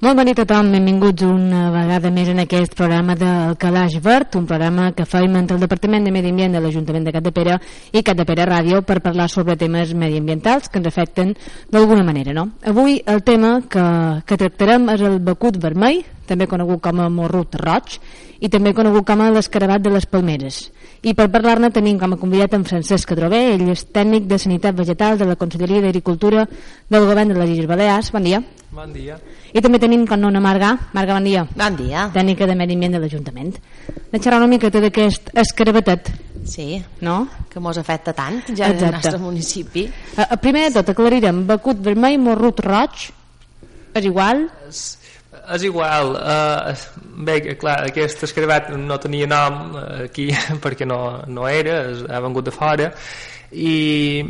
Molt bon dia a tothom, benvinguts una vegada més en aquest programa del Calaix Verd, un programa que fem entre el Departament de Medi Ambient de l'Ajuntament de Catdepera i Catdepera Ràdio per parlar sobre temes mediambientals que ens afecten d'alguna manera. No? Avui el tema que, que tractarem és el becut vermell, també conegut com a morrut roig, i també conegut com a l'escarabat de les palmeres. I per parlar-ne tenim com a convidat en Francesc Cadrové, ell és tècnic de Sanitat Vegetal de la Conselleria d'Agricultura del Govern de les Illes Balears. Bon dia. Bon dia. I també tenim con Nona Marga. Marga, bon dia. Bon dia. Tècnica de Medi Ambient de l'Ajuntament. De xerrar una miqueta d'aquest escarabatet, Sí, no? que mos afecta tant ja Exacte. del nostre municipi. A, a primer de tot aclarirem, becut vermell, morrut roig, és igual? És, és igual. Uh, bé, clar, aquest escarabat no tenia nom eh, aquí perquè no, no era, ha vengut de fora i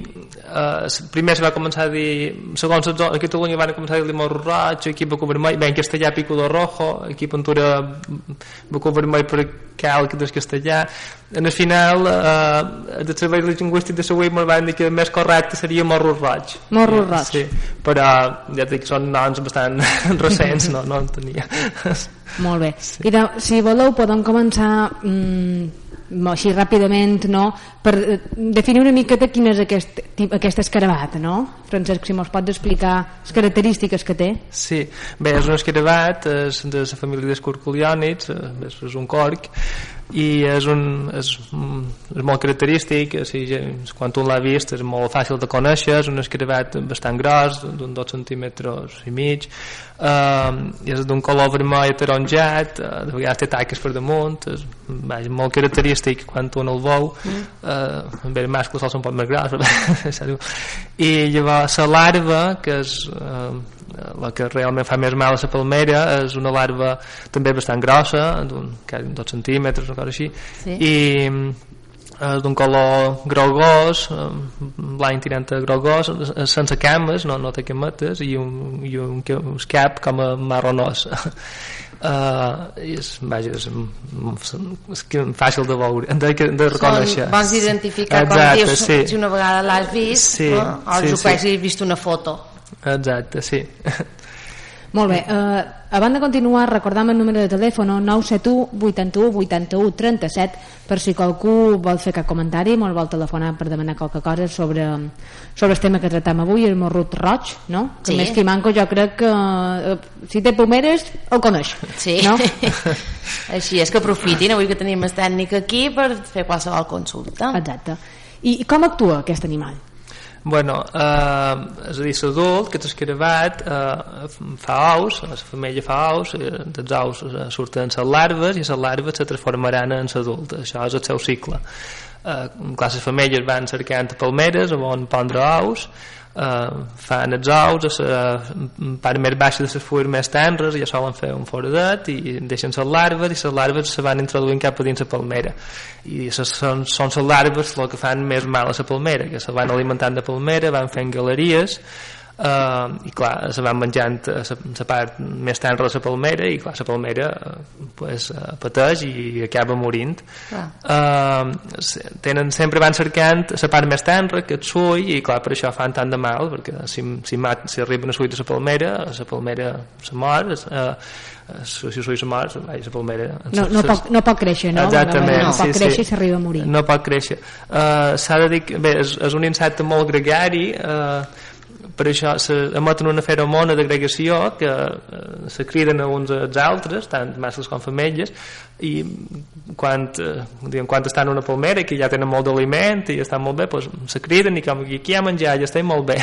uh, primer se va començar a dir segons les zones, a Catalunya van començar a dir morro roig aquí Bacó vermell, bé en castellà pico de rojo aquí a Ventura Bacó vermell per cal que des castellà en el final uh, de servei lingüístic de Següent me'l van dir que el més correcte seria morro roig Morro roig. sí, però ja dic, són noms bastant recents no, no en tenia Molt bé. I de, si voleu podem començar mm, així ràpidament no? per eh, definir una miqueta quin és aquest, aquest escarabat, no? Francesc, si mos pots explicar les característiques que té. Sí, bé, és un escarabat, és de la família dels corculiònids, eh, és un corc, i és, un, és, mm, és molt característic, o sigui, quan un l'ha vist és molt fàcil de conèixer, és un escarabat bastant gros, d'un 2 centímetres i mig, eh, és d'un color vermell ataronjat, eh, de vegades té taques per damunt, és, vaja, molt característic quan un el veu, eh, bé, el mascle sol ser un poc més gros, i llavors la larva, que és eh, la que realment fa més mal a la palmera és una larva també bastant grossa d'un quasi dos centímetres una cosa així Sí. i eh, d'un color grogós eh, blanc tirant a grogós eh, sense cames, no, no té cametes i un, i un, ca- un cap com a marronós Uh, és, vaja, és, és fàcil de veure de, de reconèixer Són bons d'identificar com Exacte, dius, sí. si una vegada l'has vist Sí, no? o sí. sí, has vist una foto. Exacte, sí Molt bé, eh, abans de continuar recordam el número de telèfon 971 81 81 37 per si qualcú vol fer cap comentari molt vol telefonar per demanar qualque cosa sobre, sobre el tema que tractam avui el morrut roig, no? que Sí. més que manco jo crec que eh, si té pomeres el coneix Sí. no? Així és que aprofitin avui que tenim el tècnic aquí per fer qualsevol consulta. exacte i, i com actua aquest animal? Bueno, eh, és a dir, l'adult, que és escarabat, eh, fa ous, la femella fa ous, eh, dels ous eh, surten les larves i les larves se transformaran en l'adult. Això és el seu cicle. Eh, clar, les femelles van cercant palmeres on pondre ous, eh, fan els ous a la part més baixa de les fulles més tenres ja solen fer un foradet i deixen les larves i les larves se van introduint cap a dins la palmera. I són, són les larves el que fan més mal a la palmera que se van alimentant de palmera, van fent galeries Uh, i clar, se van menjant la, la part més tenra de la palmera i clar, la palmera uh, pues, uh, pateix i acaba morint uh, tenen, sempre van cercant la part més tenra que el sull i clar, per això fan tant de mal perquè si, si, mat, si arriben a sull de la palmera la palmera se mor uh, si sull se mor la palmera No, no, pot, no pot créixer, no? Exactament, no pot sí, créixer sí. i s'arriba a morir. No pot créixer. Uh, S'ha de dir que, bé, és, és un insecte molt gregari, uh, per això se emeten una feromona d'agregació que uh, se criden a uns als altres, tant mascles com femelles, i quan, uh, diguem, quan estan en una palmera que ja tenen molt d'aliment i estan molt bé, doncs se criden i com que aquí hi ha menjar ja estem molt bé.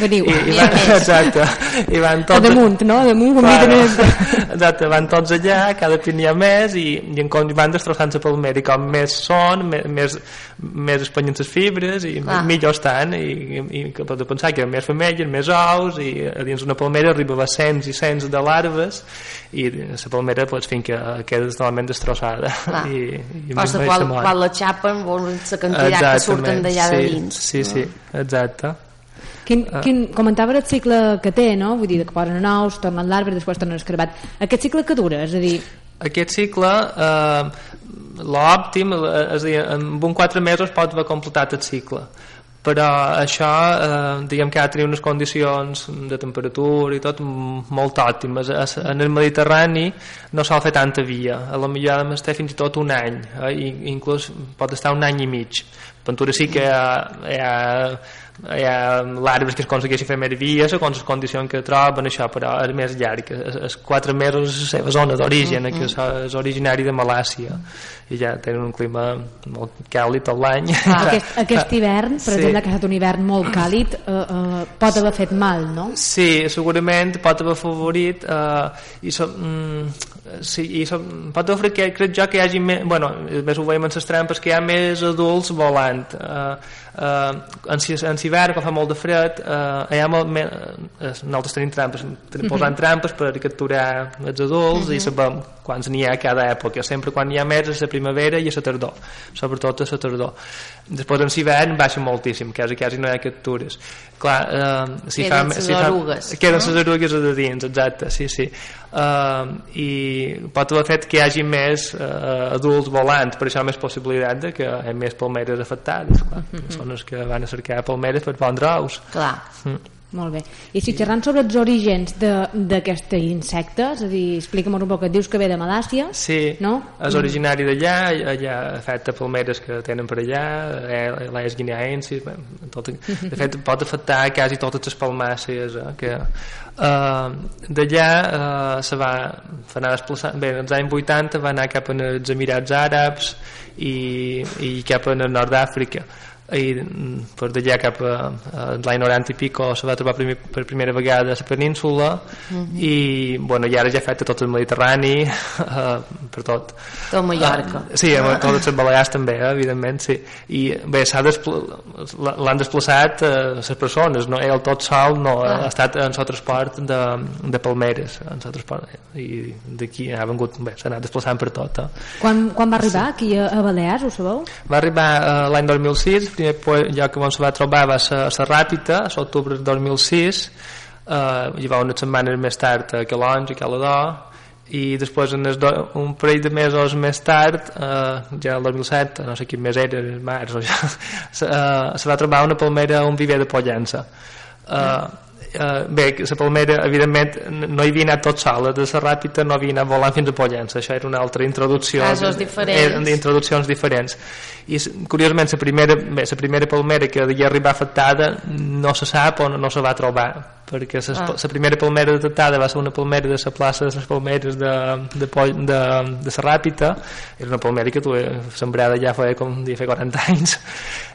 Veniu. I, i Hi van, exacte. I van A tots, damunt, no? A damunt, com Claro. Exacte, van tots allà, cada cop n'hi ha més i, i en com van destrossant la palmera i com més són, més, més, més espanyen les fibres i Clar. millor estan i, i, i pot pensar que hi ha més femelles, més ous i a dins una palmera arriba a cents i cents de larves i la palmera pues, fins que queda totalment destrossada Clar. i, i mai quan, se mor. quan la xapen, la quantitat que surten d'allà sí, de dins. sí, sí, exacte Quin, Ah. quin, comentava el cicle que té, no? Vull dir, que posen ous, tornen l'arbre, després tornen escarabat. Aquest cicle que dura? És a dir, aquest cicle eh, l'òptim eh, és a dir, en un 4 mesos pot haver completat el cicle però això eh, diguem que ha de tenir unes condicions de temperatura i tot molt òptimes. En el Mediterrani no sol fer tanta via. A la millor ha d'estar fins i tot un any eh, i inclús pot estar un any i mig. Ventura sí que hi ha, hi ha hi ha l'àrbitre que es aconsegueixi fer més vies segons les condicions que troben això però és més llarg és 4 mesos la seva zona d'origen mm -hmm. que és originari de Malàcia i ja tenen un clima molt càlid tot l'any ah, aquest, aquest hivern, per sí. exemple que ha estat un hivern molt càlid eh, eh, pot haver fet mal, no? Sí, segurament pot haver favorit eh, i so, mm, sí, i so, pot haver que crec jo que hi hagi més, bueno, més ho veiem en les trampes que hi ha més adults volant eh, eh, en, en hivern quan fa molt de fred eh, ha molt, més, eh, nosaltres tenim trampes tenim mhm. posant trampes per capturar els adults uh -huh. i mhm. sabem quants n'hi ha a cada època sempre quan hi ha més és la primavera i a la tardor sobretot a la tardor després en l'hivern baixa moltíssim quasi, quasi no hi ha captures clar, eh, si queden les si orugues queden les no? orugues de dins exacte, sí, sí uh, i pot haver fet que hi hagi més uh, adults volants per això més possibilitat de que hi ha més palmeres afectades clar. Mm -hmm. Els que van a cercar palmeres per pondre ous clar mm. Molt bé. I si xerrant sobre els orígens d'aquest insecte, és a dir, explica'm un poc, et dius que ve de Malàcia, sí, no? és originari d'allà, allà afecta palmeres que tenen per allà, eh, les guineaensis, tot, de fet pot afectar quasi totes les palmàcies, eh, que uh, d'allà uh, se va, va anar desplaçant, bé, als anys 80 va anar cap als Emirats Àrabs i, i cap al nord d'Àfrica i mm, per d'allà cap a, a l'any 90 i pico se va trobar primer, per primera vegada a la península mhm. -huh. i bueno, i ara ja afecta tot el Mediterrani uh, per tot tot Mallorca uh, sí, uh. totes les Balears també, eh, evidentment sí. i bé, l'han desplaçat uh, les persones, no? el tot sol no, uh. ha estat en el transport de, de Palmeres en transport, i d'aquí ha vengut, bé, s'ha anat desplaçant per tot eh. quan, quan va arribar sí. aquí a, a Balears, ho sabeu? va arribar uh, l'any 2006 primer lloc que ens va trobar va ser a la Ràpita, a l'octubre del 2006 eh, i va unes setmanes més tard a Calonge i Caladó i després en do, un parell de mesos més tard eh, ja el 2007, no sé quin mes era el març o ja, se, eh, se va trobar una palmera un viver de Pollença. Eh, eh, bé, la Palmera evidentment no hi havia anat tot sol de la Ràpita no havia anat volant fins a Pollença això era una altra introducció. Casos diferents. introduccions diferents i curiosament la primera, bé, la primera palmera que havia arribat afectada no se sap o no, no se va trobar perquè la ah. primera palmera detectada va ser una palmera de la plaça de les palmeres de, de, de, de, la Ràpita era una palmera que tu sembrada ja feia com dia feia 40 anys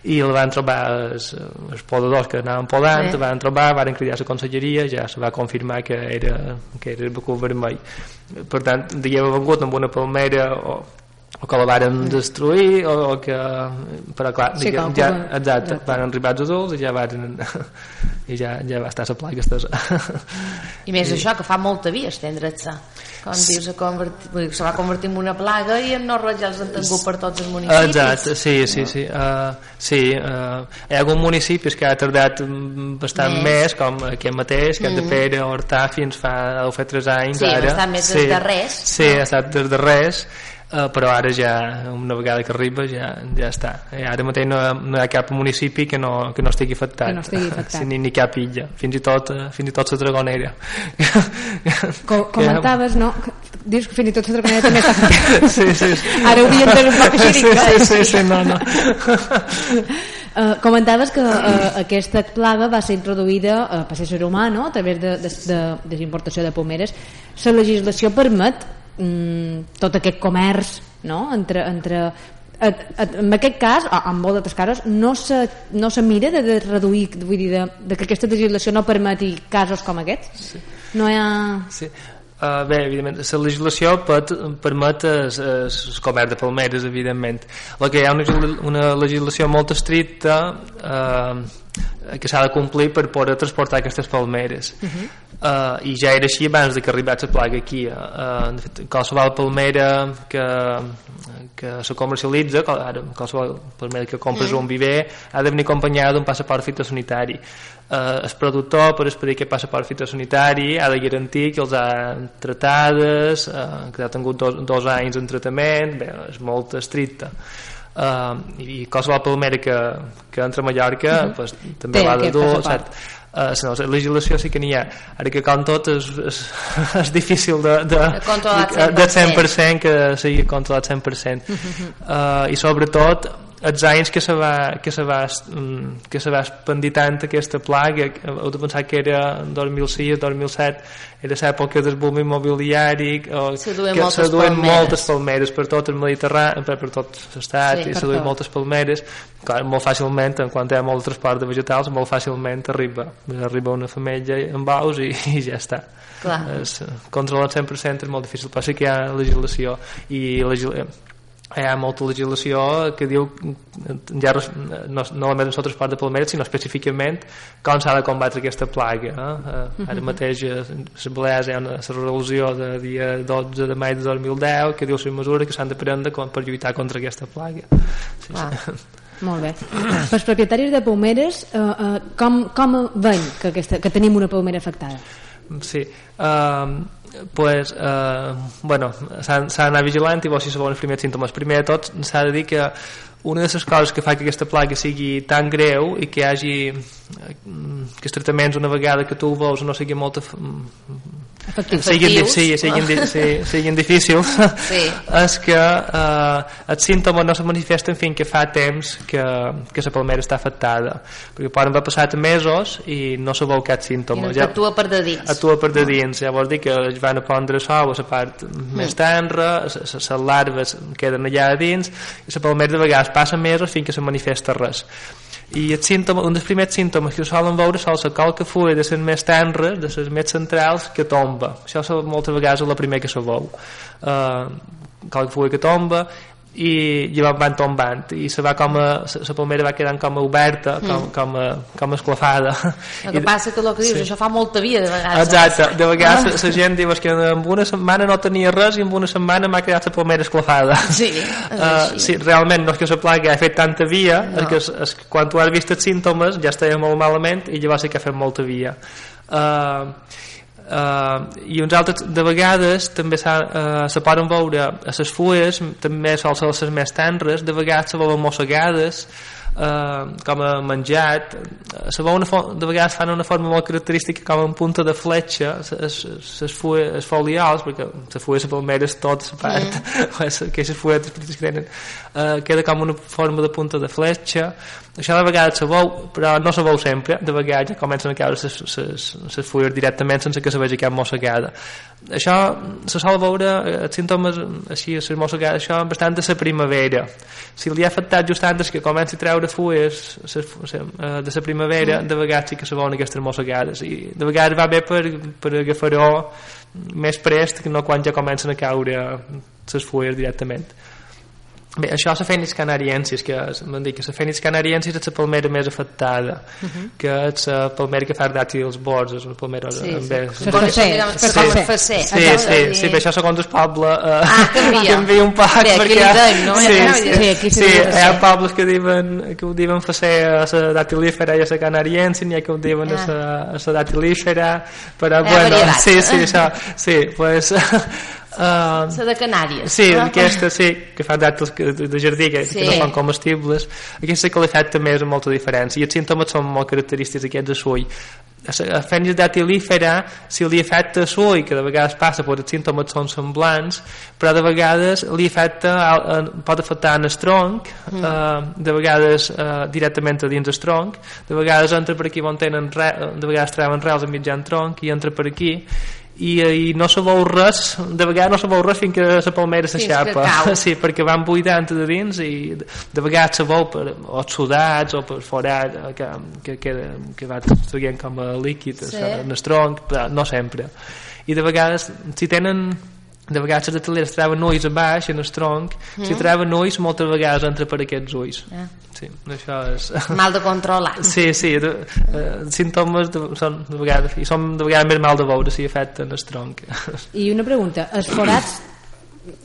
i el van trobar els, els podadors que anaven podant, sí. el van trobar van cridar a la conselleria, ja se va confirmar que era, que era el becú vermell per tant, haver vengut amb una palmera o o que la varen destruir o, o que però clar sí, diguem, ja, exacte, van arribar els adults i ja van i ja, ja va estar la plaga estesa i més I, això que fa molta via estendre-se com dius, convertir, se va convertir en una plaga i en Norway ja els han tingut per tots els municipis exacte, sí, sí, no? sí uh, sí, uh, hi ha alguns municipis que ha tardat bastant més, més com aquest mateix, que mm. de Pere Hortà fins fa, deu fer 3 anys sí, ara. ha estat més sí, des de res sí, no? ha estat des de res Uh, però ara ja, una vegada que arriba ja, ja està, eh, ara mateix no, no hi ha cap municipi que no, que no estigui afectat, que no estigui afectat. Sí, ni, ni cap illa fins i tot, uh, fins i tot la dragonera Com, comentaves no? dius que fins i tot la dragonera també està afectada sí, sí, sí. ara hauríem de així sí, sí, sí, sí, no, no. Uh, comentaves que uh, aquesta plaga va ser introduïda uh, per ser humà no? a través de, de, de, de importació de pomeres la legislació permet mm, tot aquest comerç no? entre, entre et, et, en aquest cas, en molt d'altres casos no se, no se mira de, de reduir vull dir, de, de que aquesta legislació no permeti casos com aquests sí. no hi ha... Sí. Uh, bé, evidentment, la legislació pot, permet el comerç de palmeres, evidentment. El que hi ha una, una legislació molt estricta uh, que s'ha de complir per poder transportar aquestes palmeres. Uh -huh uh, i ja era així abans de que arribés la plaga aquí uh, de fet, qualsevol palmera que, que se comercialitza ara, qualsevol palmera que compres mm. un viver ha de venir acompanyada d'un passaport fitosanitari uh, el productor per expedir aquest passaport fitosanitari ha de garantir que els ha tratades uh, que ha tingut dos, dos anys en tractament bé, és molt estricte uh, i qualsevol palmera que, que entra a Mallorca uh -huh. pues, també Té l'ha de dur? Uh, no, la legislació sí que n'hi ha. Ara que com tot és, és, és difícil de, de, De controlar de, de 100% que sigui controlat 100% uh, i sobretot els anys que se va, que se va, que se va expandir tant aquesta plaga heu de pensar que era en 2006 2007 era l'època del boom immobiliari o, Se duen que moltes se duen palmeres. moltes palmeres per tot el Mediterrani per, per tot l'estat Sí, i se duen tot. moltes palmeres clar, molt fàcilment, en quan hi ha molt de transport de vegetals molt fàcilment arriba arriba una femella amb ous i, i ja està Clar. eh, controlar el 100% és molt difícil però sí que hi ha legislació i legis- eh, hi ha molta legislació que diu ja no, no només en el transport de palmeres sinó específicament com s'ha de combatre aquesta plaga eh? Eh, ara mateix a les Balears hi ha una resolució de dia 12 de maig de 2010 que diu les mesures que s'han de prendre com- per lluitar contra aquesta plaga sí, Clar. Molt bé. Pels propietaris de palmeres, eh, eh, com, com veiem que, aquesta, que tenim una palmera afectada? Sí, uh, pues, uh, bueno, s'ha d'anar vigilant i si se veuen els primers símptomes. Primer de tot, s'ha de dir que una de les coses que fa que aquesta plaga sigui tan greu i que hi hagi eh, que els tractaments una vegada que tu ho veus no sigui molt siguin, sí, siguin, di- sí, siguin difícils. Sí. és que eh, els símptomes no se manifesten fins que fa temps que, que la palmera està afectada. Perquè poden haver passat mesos i no se veu cap símptoma. Que actua per de dins. actua per de dins. Llavors dir que es van a pondre sou a la part més tenra les larves queden allà dins i la palmera de vegades passa mesos fins que se manifesta res i el símptoma, un dels primers símptomes que solen veure sol la col que fulla de les més tenres, de les més centrals que tomba, això és moltes vegades la primera que se veu. Uh, col que fulla que tomba i llavors van tombant i se va com a, la palmera va quedant com a oberta com, com, a, com a esclafada El que passa que el que dius, Sí. això fa molta via de vegades. Exacte, de vegades la gent diu "És que en una setmana no tenia res i en una setmana m'ha quedat la palmera esclafada. Sí, Uh, sí, realment no és que la plaga ha fet tanta via, No. és que, és, és que quan tu has vist els símptomes ja estava molt malament i llavors sí que ha fet molta via. Uh, Uh, i uns altres de vegades també uh, se poden veure a les fulles també sol ser les més tenres de vegades se veuen mossegades uh, com a menjat uh, se veu una de vegades fan una forma molt característica com en punta de fletxa les fulles folials perquè les fulles de palmeres tot la part mm. aquestes fulles petites que tenen uh, queda com una forma de punta de fletxa. Això de vegades se veu però no se veu sempre. De vegades comencen a caure les fulles directament sense que se vegi cap mossegada això se sol veure eh, els símptomes així, les mossegades això bastant de la primavera. Si li ha afectat just antes que comenci a treure fulles eh, de la primavera de vegades sí que se veuen aquestes mossegades i de vegades va bé per, per agafar-ho més prest que no quan ja comencen a caure les fulles directament Bé, això és la Fènix canariensis, que és- m'han dit que la Fènix canariensis és la palmera més afectada, que és la palmera que fa dàtils bords, és una palmera Sí, amb sí. bé- Sí, sí. Sí, sí, de dir- sí, per això segons el poble eh, Ah, canvia. canvia un poc Bé, aquí perquè li deim, no? sí, sí. Sí, aquí sí, hi ha pobles que diuen que ho diuen facer a la datilífera i a la canariensi n'hi ha que ho diuen a la, a la datilífera però ha bueno, sí, sí, això, sí, pues uh, La de Canàries. Sí, Ah, aquesta sí, que fan dàtils de, jardí, que, Sí. que no són comestibles. Aquesta que l'efecte també és molta diferència. I els símptomes són molt característics aquests de sull. A fènix datilífera, si li afecta sull, que de vegades passa, però els símptomes són semblants, però de vegades li afecta, eh, pot afectar en el tronc, eh, de vegades eh, directament a dins el tronc, de vegades entra per aquí on tenen re, de vegades treuen rels a mitjan tronc i entra per aquí i, i no se veu res de vegades no se veu res fins que la palmera s'aixapa sí, perquè van buidant de dins i de, de vegades se veu per, o sudats o per forat eh, que, que, que, que va traient com a líquid sí. en el tronc, però no sempre. I de vegades si tenen de vegades les atletes treuen ulls a baix en el tronc, si treuen ulls moltes vegades entra per aquests ulls Ah. sí, això és Mal de controlar. Sí, sí, de, eh, símptomes de, són de vegades, i són de vegades més mal de veure si afecten el tronc. I una pregunta, els forats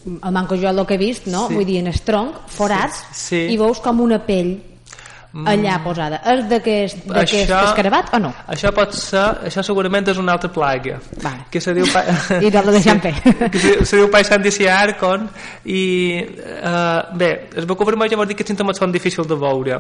el manco jo el que he vist, no? Sí. Vull dir, en el tronc, forats, Sí. i veus com una pell allà posada és d'aquest Això- escarabat o no? Això pot ser, això segurament és una altra plaga, Vale. que se diu... Pa... I te la deixem fer. que se, se diu Paisandisia arcon, i eh, bé, el beco vermell ja vol dir que els símptomes són difícils de veure,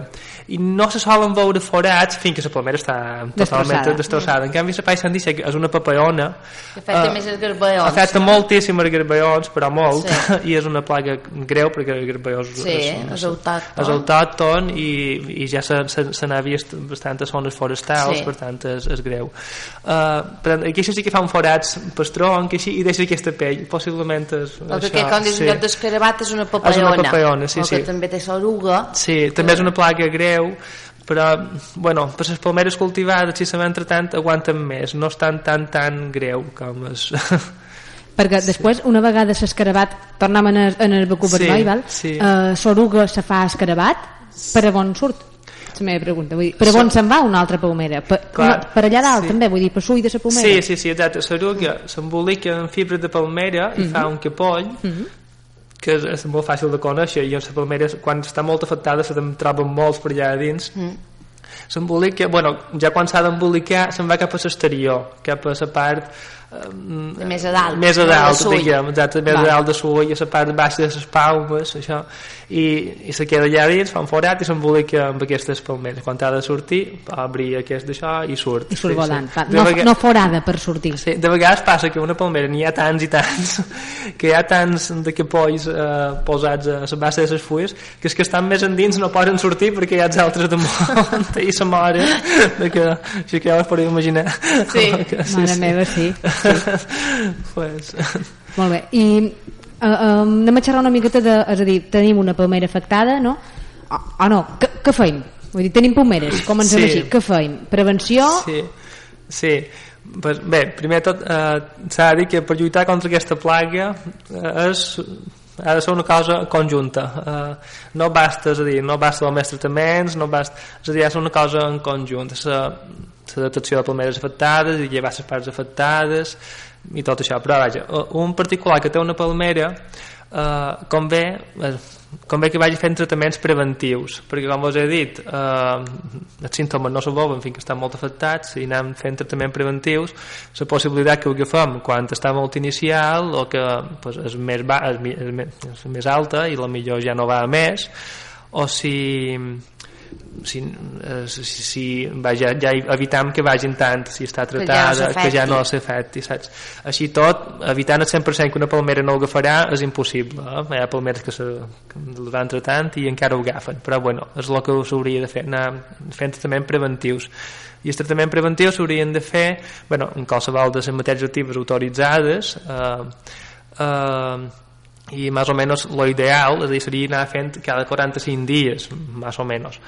i no se solen veure forats fins que la palmera està totalment Destrossada. destrossada. En canvi, la Paisandisia és una paperona, Que afecta eh, més els garbeons. afecta moltíssim els garbeons, però molt, Sí. i és una plaga greu perquè el garbeó és, Sí, és autòcton. és autòcton i, i ja se, se, se n'ha vist bastantes zones forestals, Sí. per tant és, és greu. Uh, per tant, aquí això sí que fa un forats per tronc així, i deixa aquesta pell, possiblement és, El que, com dius, sí. en lloc d'escarabat és una papallona. És una papallona, sí, o que sí. també té s'oruga. Sí, també és una plaga greu, però, bueno, per les palmeres cultivades, si se va entretant, aguanten més, no és tan, tan, greu com és... perquè després una vegada s'escarabat tornem en el, en el becu Sí, vermell val? sí. Eh, s'oruga se fa escarabat per a on surt? És la meva pregunta vull dir, per on se'n va una altra pomera? Per, Clar, no, per allà dalt sí. també vull dir per sull de la pomera. Sí, sí, sí, exacte. S'aruga, s'embolica en fibres de palmera i fa un capoll que és, és molt fàcil de conèixer i en la palmera quan està molt afectada se te'n troben molts per allà dins s'embolica, bueno, ja quan s'ha d'embolicar se'n va cap a l'exterior cap a la part eh, De més a dalt, més a de dalt, sull. diguem, exacte, més Va. a dalt de sull, i a la part baixa de les palmes, això, i, i se queda allà dins, fa un forat i s'embolica amb aquestes palmeres. Quan ha de sortir, obri aquest d'això i surt. i surt Sí, volant sí. De no, vega- no forada per sortir Sí, de vegades passa que una palmera n'hi ha tants i tants que hi ha tants de capolls eh, posats a la base de les fulles que els que estan més endins no poden sortir perquè hi ha els altres damunt i se moren de que, així que ja us podeu imaginar Sí. que, mare meva, sí, pues, molt bé i uh, uh, anem a xerrar una miqueta de, és a dir, tenim una palmera afectada no? o, o no, què, què feim? Vull dir, tenim pomeres, comencem Sí. així, què feim? Prevenció? sí, sí pues, bé, primer tot eh, s'ha de dir que per lluitar contra aquesta plaga eh, és ha de ser una cosa conjunta. Eh, no basta, és a dir, no basta només tractaments no basta, és a dir, ha de ser una cosa en conjunt. La, la detecció de palmeres afectades i llevar les parts afectades i tot això, però vaja, un particular que té una palmera eh, convé eh, convé que vagi fent tractaments preventius perquè com vos he dit eh, els símptomes no se veuen fins que estan molt afectats i anem fent tractaments preventius. La possibilitat que ho agafem quan està molt inicial o que pues, és, més ba és, més, és més alta i la millor ja no va a més. O si si, eh, si, si vaja, ja evitam que vagin tant si està Que ja no tratada que ja no s'afecti saps? així tot, evitant el 100% que una palmera no ho agafarà és impossible eh? hi ha palmeres que, se, que van tratant i encara ho agafen, però bueno és el que s'hauria de fer, anar fent tractaments preventius i els tractaments preventius s'haurien de fer bueno, en qualsevol de les matèries actives autoritzades eh, eh, i més o menys lo ideal és a dir, seria anar fent cada 45 dies més o menys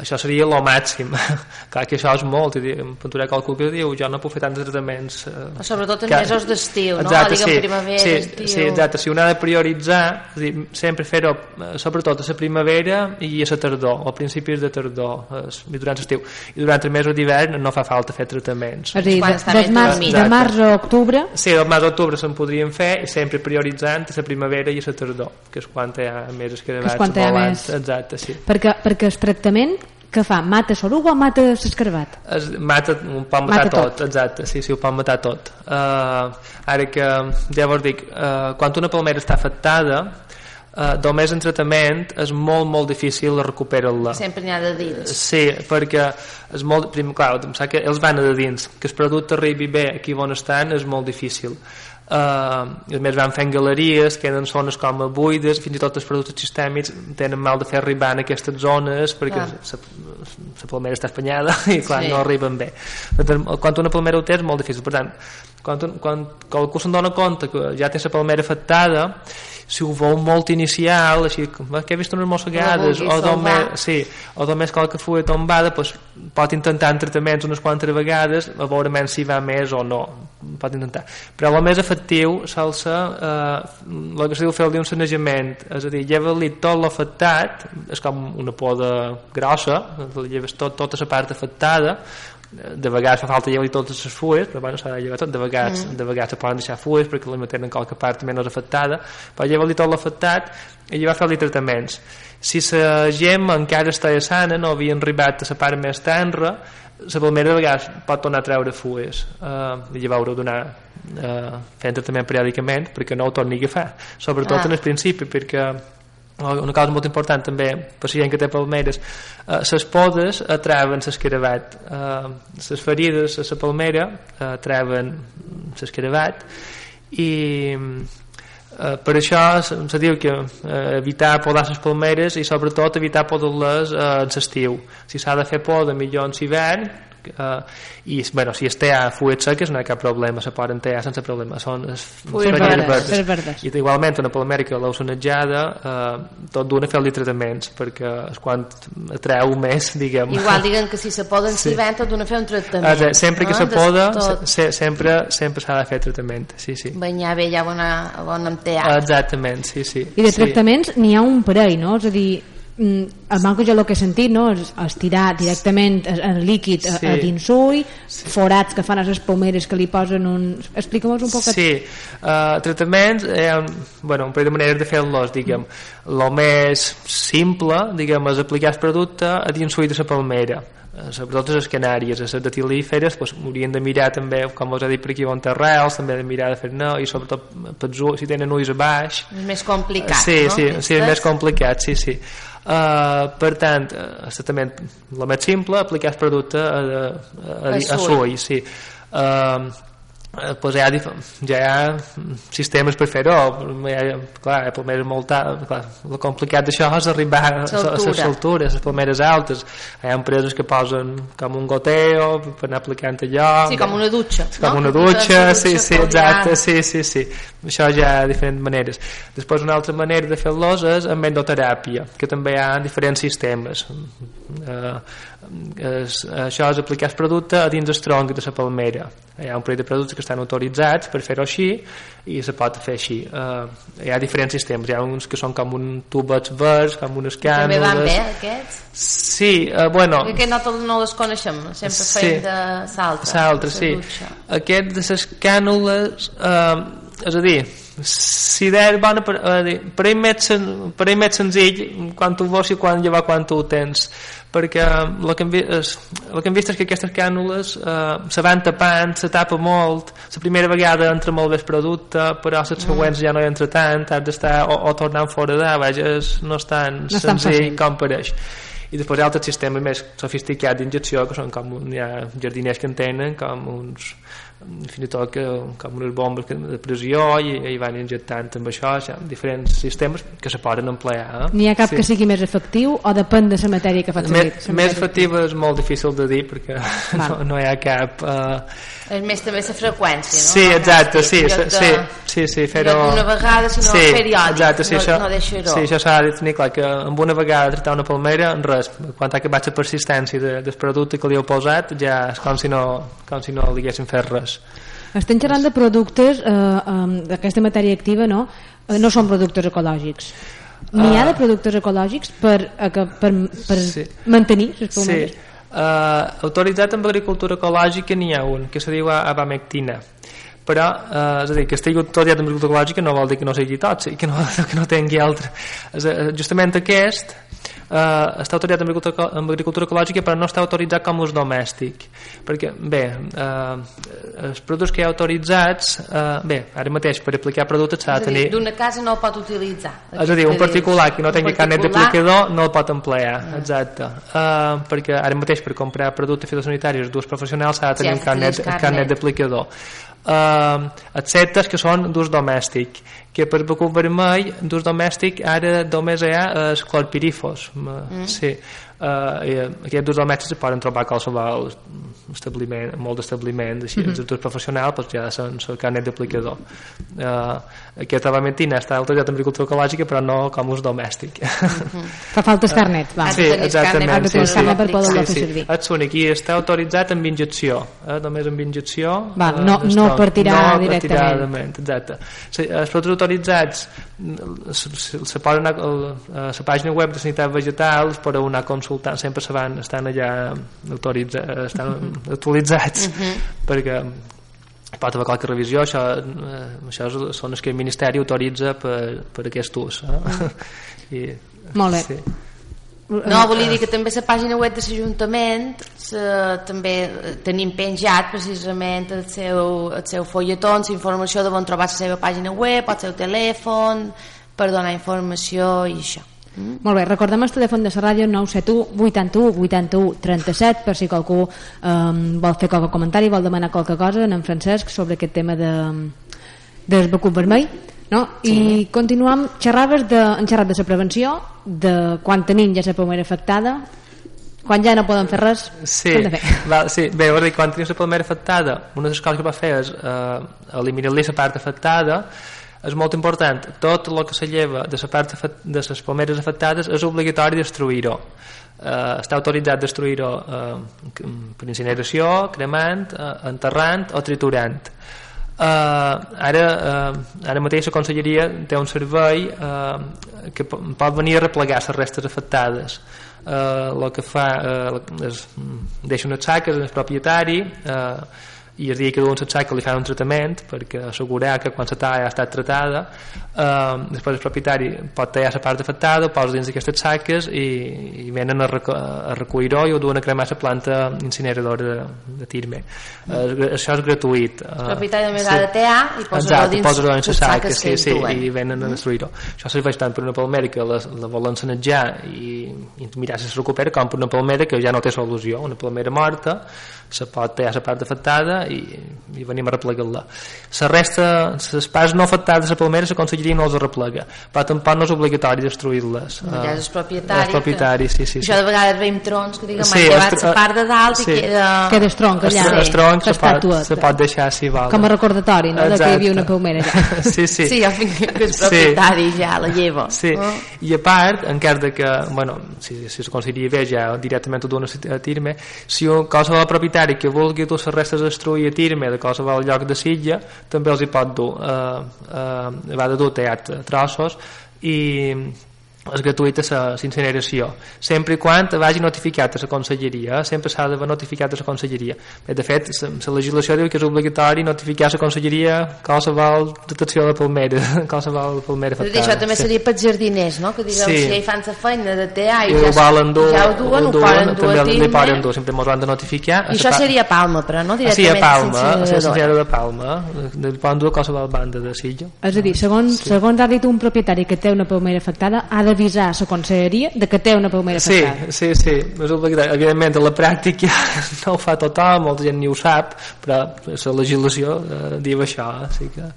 això seria lo màxim. Clar que això és molt i em penturé qualcú que diu jo no puc fer tants tractaments eh, Sobretot en que- mesos d'estiu, no? Exacte, Diguem sí, primavera, sí, estiu. sí, exacte, si un ha de prioritzar és a dir, sempre fer-ho eh, sobretot a la primavera i a la tardor o a principis de tardor eh, i durant l'estiu. I durant el mes d'hivern no fa falta fer tractaments És a dir, de, de, març, de març a octubre? Sí, el mes d'octubre se'n podrien fer i sempre prioritzant a la primavera i a la tardor, que és quan hi ha més escarabats quan hi ha més- Exacte, sí. perquè, perquè el tractament que fa? Mata l'oruga o mata l'escarbat? Es mata, ho pot matar Mata tot. tot. exacte, sí, sí, ho pot matar tot. Uh, ara que, ja vos dic, uh, quan una palmera està afectada, uh, només en tractament és molt, molt difícil recuperar-la. Sempre n'hi ha de dins. Sí, perquè és molt, prim, clar, em sap que els van a de dins que el producte arribi bé aquí on estan és molt difícil uh, a més van fent galeries queden zones com a buides fins i tot els productes sistèmics tenen mal de fer arribar en aquestes zones perquè la palmera està espanyada i clar, Sí. no arriben bé. Doncs, quan una palmera ho té és molt difícil. Per tant, quan, un- quan qualcú se'n dona compte que ja té la palmera afectada si ho veu molt inicial així, "Va, que he vist unes mossegades vulgui o només, salvar. sí, o només qualque fulla tombada doncs, pot intentar en tractaments unes quantes vegades a veure menys si va més o no pot intentar però el més efectiu sol ser eh, el que se diu fer un sanejament és a dir, lleva-li tot l'afectat és com una poda grossa lleves tot, tota la part afectada de vegades fa falta llevar totes les fulles però bueno, s'ha de llevar tot, de vegades, mm. de vegades se poden deixar fulles perquè la tenen qualque part menys afectada però llevar-li tot l'afectat i llevar fer-li tractaments si la gemma encara està sana no havia arribat a la part més tenra la palmera de vegades pot tornar a treure fulles eh, i llavors donar eh, fent tractament periòdicament perquè no ho torni a agafar sobretot ah. en el principi perquè una cosa molt important també per si gent que té palmeres eh, les podes atraven l'escarabat eh, les ferides a la palmera eh, atraven l'escarabat i eh, per això se diu que eh, evitar podar les palmeres i sobretot evitar podar-les eh, en l'estiu si s'ha de fer poda millor en l'hivern uh, i bueno, si es té a fulles seques no hi ha cap problema, se poden ter sense problema són fulles verdes, verdes. i igualment una palmèrica l'heu sonetjada uh, tot d'una fer-li tractaments perquè és quan atreu més diguem. igual diguen que si se poden sí. si ven tot d'una fer un tractament ah, sempre que se poda se, sempre sempre s'ha de fer tractament sí, sí. banyar bé ja bona, bona amb exactament, sí, sí i de tractaments sí. n'hi ha un parell no? és a dir el manco jo el que he sentit no? és estirar directament el líquid sí. a, a dins ull sí. forats que fan a les pomeres que li posen un... explica'm un poc sí, uh, tractaments eh, bueno, un parell de maneres de fer-los diguem, el més simple diguem, és aplicar el producte a dins ull de la palmera eh, sobretot les canàries, les datilíferes doncs, haurien de mirar també, com us he dit per aquí on terrels, també de mirar de fer no i sobretot si tenen ulls a baix és més complicat sí, no? sí, sí, és més complicat sí, sí Uh, per tant, exactament la més simple, aplicar el producte a, a, a, a, a sull sí. uh, eh, pues hi ha, ja hi ha sistemes per fer-ho clar, el palmeres molt clar, el complicat d'això és arribar a les alturas, les palmeres altes. Hi ha empreses que posen com un goteo per anar aplicant allò. Sí, com una dutxa com no? una dutxa, sí, sí, exacte sí, sí, sí. això ja hi ha diferents maneres. Després una altra manera de fer-los és amb endoteràpia que també hi ha diferents sistemes. Eh, es, això és aplicar el producte a dins el tronc de la palmera. Hi ha un parell de productes que estan autoritzats per fer-ho així i se pot fer així. Uh, hi ha diferents sistemes. Hi ha uns que són com un tubets verds com unes cànules també van bé aquests? sí, uh, bueno. Que no, no les coneixem. Sempre sí, feim de saltre, sí. aquest de les cànules uh, és a dir si der bona per, dir, per, ell més, per ell més senzill quan tu vols i quan llevar quan tu ho tens perquè el que hem, el que hem vist és que aquestes cànules eh, se van tapant, se tapa molt la primera vegada entra molt bé el producte però les següents ja no hi entra tant has d'estar o, o tornant fora de vaja, no és tan no senzill com pareix. I després hi ha altres sistemes més sofisticats d'injecció que són com hi ha jardiners que en tenen com uns fins i tot que, com unes bombes de pressió i, i van injectant amb això ja, diferents sistemes que se poden emplear eh? n'hi ha cap sí. que sigui més efectiu o depèn de la matèria que fa servir? més efectiva és molt difícil de dir perquè no, no hi ha cap uh, és més també la freqüència no? sí, exacte, sí, sí, sí, sí, sí fer-ho una vegada sinó sí, periòdic exacte, sí, no, això, no deixar-ho sí, això s'ha de tenir clar que amb una vegada tractar una palmera en res, quan ha acabat la persistència de, del producte que li heu posat ja és com si no, com si no li haguessin fet res estem xerrant de productes eh, d'aquesta matèria activa no? Eh, no són productes ecològics n'hi ha de ah. productes ecològics per, eh, per, per sí. mantenir les palmeres? Sí Uh, autoritzat en agricultura ecològica n'hi ha un, que se diu abamectina però, eh, és a dir, que estigui autoritzat en agricultura ecològica no vol dir que no sigui tòxic, que no, que no tingui altre. És, justament aquest eh, està autoritzat en agricultura, en agricultura ecològica però no està autoritzat com ús domèstic. Perquè, bé eh, els productes que hi ha autoritzats eh, bé, ara mateix per aplicar productes s'ha de tenir d'una casa no el pot utilitzar. És a dir, un particular que no tingui carnet d'aplicador no el pot emplear, ah. exacte. Eh, perquè ara mateix per comprar productes fitosanitaris dos professionals s'ha de tenir sí, un carnet, carnet. d'aplicador eh, excepte que són d'ús domèstic que per becut vermell d'ús domèstic ara només hi ha els clorpirifos mm. sí eh, aquests dos domèstics es poden trobar a qualsevol establiment, molt d'establiments així, mm -hmm. professionals doncs ja són el carnet d'aplicador eh, aquesta lamentina està autoritzat en agricultura ecològica però no com ús domèstic mm -hmm. fa falta el carnet va. sí, exactament sí, sí, per poder sí, sí. servir és únic i està autoritzat amb injecció eh, només amb injecció va, no, eh, no per tirar no directament exacte els productes autoritzats se poden anar a la pàgina web de Sanitat Vegetal per a una consulta consultant sempre se van, estan allà autoritza, estan actualitzats Mhm. perquè pot haver qualque revisió això, eh, això són els que el Ministeri autoritza per, per aquest ús eh? I, Molt bé. sí. No, volia dir que també la pàgina web de l'Ajuntament també tenim penjat precisament el seu, el seu folletó, la informació de on trobar la seva pàgina web, el seu telèfon, per donar informació i això. Molt bé, recordem el telèfon de la ràdio 971 81 81 37 per si qualcú um, vol fer qualque comentari, vol demanar qualque cosa en Francesc sobre aquest tema de, del becut vermell no? Sí. i continuam xerraves de, en xerrat de la prevenció de quan tenim ja la palmera afectada quan ja no poden fer res Sí, fer? val, sí. bé, vols dir, quan tenies la palmera afectada una de les coses que va fer és eh, eliminar-li la part afectada és molt important, tot el que se lleva de la part de les palmeres afectades és obligatori destruir-ho. Eh, està autoritzat destruir-ho eh, per incineració, cremant eh, enterrant o triturant. Uh, ara, uh, ara mateix la conselleria té un servei uh, que po- pot venir a replegar les restes afectades. Uh, el que fa uh, és, mm, deixa unes saques en el propietari uh, i el dia que duen saques li fan un tractament perquè assegurar que quan la talla ha estat tratada uh, després el propietari pot tallar la part afectada posa dins d'aquestes saques i, i venen a, reco a recollir-ho i ho duen a cremar la planta incineradora de, de Tirme. Uh, això és gratuït El uh, propietari només ha de i posa-ho dins posa-ho en les saques sí, que sí, i venen a destruir-ho. Això serveix tant per una palmera que la, la volen sanejar i, i mirar si es recupera, com per una palmera que ja no té solució, una palmera morta, se pot tallar la part afectada i, i venim a replegar-la. La resta, les parts no afectades de la palmera, la conselleria no els replega, però tampoc no és obligatori destruir-les. Ja és el Eh, propietari. El propietari, sí, sí. sí. Això de vegades veiem trons que diguem, Sí, sí, llevat la part de dalt sí. i queda... Queda estronc allà. El, el tronc se pot, se pot deixar si vol. com a recordatori no? de que hi havia Exacte. una palmera ja. Sí, sí. Sí, jo fins que el Sí. propietari ja la lleva. Sí, Oh. i a part, en cas de que, bueno, si, si es consideri bé ja directament ho dona a Tirme, si un qualsevol propietari que vulgui dur les restes a destruir a Tirme de qualsevol lloc de Sitja, també els hi pot dur, eh, eh, va de dur teat trossos i és gratuïta la incineració sempre i quan vagi notificat a la conselleria eh? sempre s'ha d'haver notificat a la conselleria Bé, de fet, la legislació diu que és obligatori notificar a la conselleria qualsevol detecció de palmera qualsevol palmera afectada això també Sí. seria pels jardiners, no? Que diguem, Sí. si ja hi fan la feina de tear i, i ja, ho volen dur, ja ho duen, ho, duen, poden dur també li poden dur, sempre mos ho han de notificar I això seria a Palma, però, no? Ah, sí, Directament a Palma, a la sincera de Palma li poden dur a qualsevol banda de Sitja És a dir, segons, sí. segons ha dit un propietari que té una palmera afectada, ha d'avisar a la conselleria de que té una palmera Sí, afectada. sí, sí, és obligatori. Evidentment, a la pràctica no ho fa tothom, molta gent ni ho sap, però la legislació eh, diu això, sí que...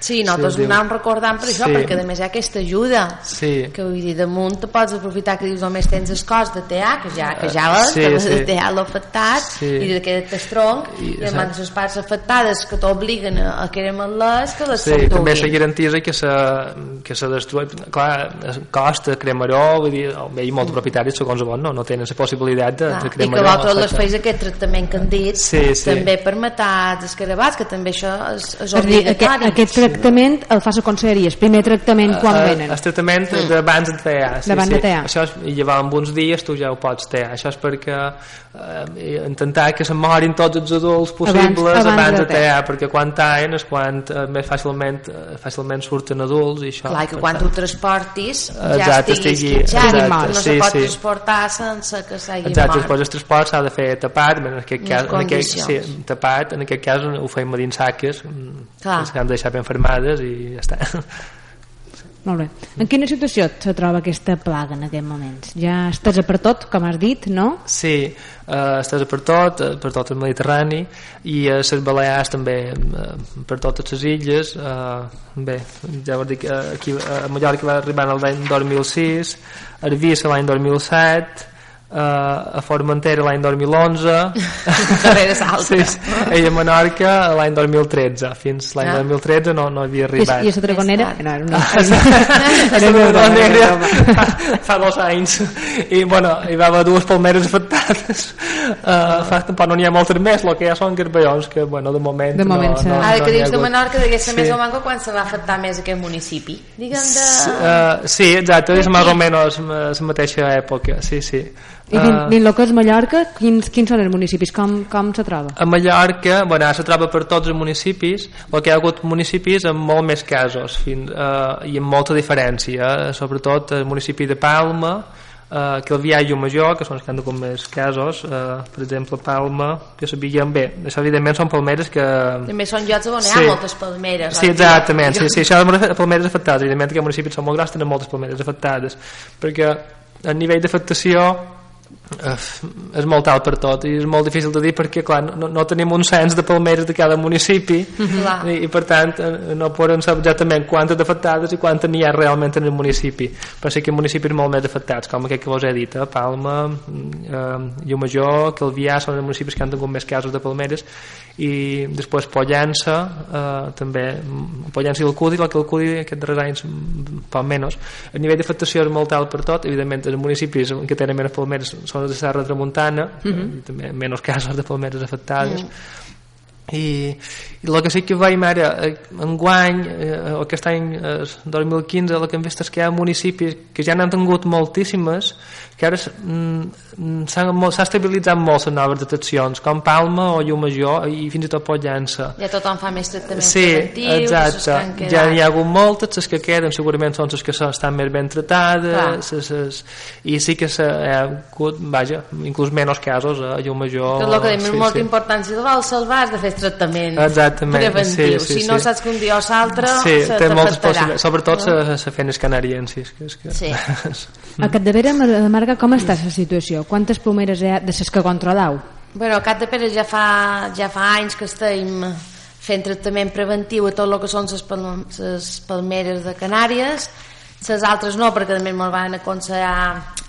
Sí, nosaltres Sí, anàvem recordant per això, Sí. perquè a més hi ha aquesta ajuda. Sí. Que vull dir, damunt te pots aprofitar que dius només tens el cos de tear, que ja, que ja vas, Sí, que sí. de tear l'afectat, Sí. i de que t'es tronc, I, i, i amb les parts afectades que t'obliguen a, a cremar-les, que les Sí, s'enduguin. també se garantís que se, que se destruï clar, costa cremar-ho vull dir, bé, i molts propietaris segons bon no, no tenen la possibilitat de, Clar, de I cremar-ho que vosaltres les afectat. feis aquest tractament que han dit Sí, sí. també per matar els escarabats que també això és, és És a dir, aquest, obligatori aquest tractament el fa la conselleria, el primer tractament quan Eh, venen. El tractament Mm. d'abans de tear. Sí, D'abans sí. de tear. Això és, I llevar amb uns dies tu ja ho pots tear. Això és perquè eh, intentar que se morin tots els adults possibles Abans- abans, abans de de tear, perquè quan tallen és quan eh, més fàcilment, eh, fàcilment surten adults i això. Clar, que quan tant. tu transportis ja Exacte, estiguis estigui- quitxat, exacte, no sí, se pot sí. transportar sense que s'hagi Exacte, mort. després el transport s'ha de fer tapat, en aquest cas, en aquest, sí, tapat, en aquest cas ho feim a dins saques, mm, que s'han de deixar ben fermades i ja està. Molt bé. En quina situació se troba aquesta plaga en aquest moments? Ja estàs per tot, com has dit, no? Sí, eh, estàs per tot, eh, per tot el Mediterrani i a les Balears també eh, per totes les illes eh, bé, ja ho dic eh, aquí a Mallorca va arribar l'any 2006 a Eivissa l'any 2007 eh, a Formentera l'any 2011 Darrere l'altre. sí, sí, i a Menorca l'any 2013 fins l'any Ah. 2013 no, no havia arribat. i a la Dragonera? No, era una fa, fa dos anys. I bueno, hi va haver dues palmeres afectades afectades uh, fa tampoc no n'hi ha moltes més el que ja són garballons que bueno, de moment, de moment no, no, ara no que dius de Menorca ser sí. més o manco quan se va afectar més aquest municipi diguem de... Uh, sí, exacte, és més o menys la mateixa època sí, sí i dins, dins el que és Mallorca, quins, quins són els municipis? Com, com se troba? A Mallorca, bueno, se troba per tots els municipis, el que hi ha hagut municipis amb molt més casos fins, uh, i amb molta diferència, eh? sobretot el municipi de Palma, uh, que el Viall Major, que són els que han hagut més casos, uh, per exemple, Palma, que sabíem bé, això evidentment són palmeres que... També són llocs on sí. hi ha moltes palmeres. Sí, exactament, sí, sí, això de palmeres afectades, evidentment que els municipis són molt grans, tenen moltes palmeres afectades, perquè a nivell d'afectació és molt alt per tot i és molt difícil de dir perquè clar, no, no tenim un cens de palmeres de cada municipi mm -hmm. i, i per tant eh, no podem saber exactament quantes afectades i quantes n'hi ha realment en el municipi però sí que hi ha municipis molt més afectats com aquest que vos he dit, eh? Palma eh, Llumajor, Calvià són els municipis que han tingut més casos de palmeres i després Pollença eh, també Pollença i el Cudi que el Cudi aquests darrers anys poc menys el nivell d'afectació és molt alt per tot evidentment els municipis que tenen menys palmeres són de Serra Tramuntana uh -huh. i també menys casos de palmeres afectades uh -huh i, i el que sí que veiem ara eh, enguany, eh, aquest any eh, 2015, el que hem vist és que hi ha municipis que ja n'han tingut moltíssimes que ara mm, s'ha estabilitzat molt les noves deteccions com Palma o Llumajor i fins i tot Pollença ja tothom fa més tractaments sí, preventius exacte, ja n'hi ha hagut moltes les que queden segurament són les que estan més ben tratades ses, ses, i sí que s'ha hagut vaja, inclús menys casos a Llumajor és el que és sí, molt sí. important si tu vols salvar de fer tractament Exactament, preventiu sí, sí, si no sí. saps que un dia o l'altre sí, se té moltes possibilitats sobretot no? la feines canariensis que és que... sí. a Capdevera de Marga com està la situació? quantes pomeres hi ha de les que controlau? Bueno, a Capdevera ja fa, ja fa anys que estem fent tractament preventiu a tot el que són les palmeres de Canàries les altres no, perquè també me'l van aconsellar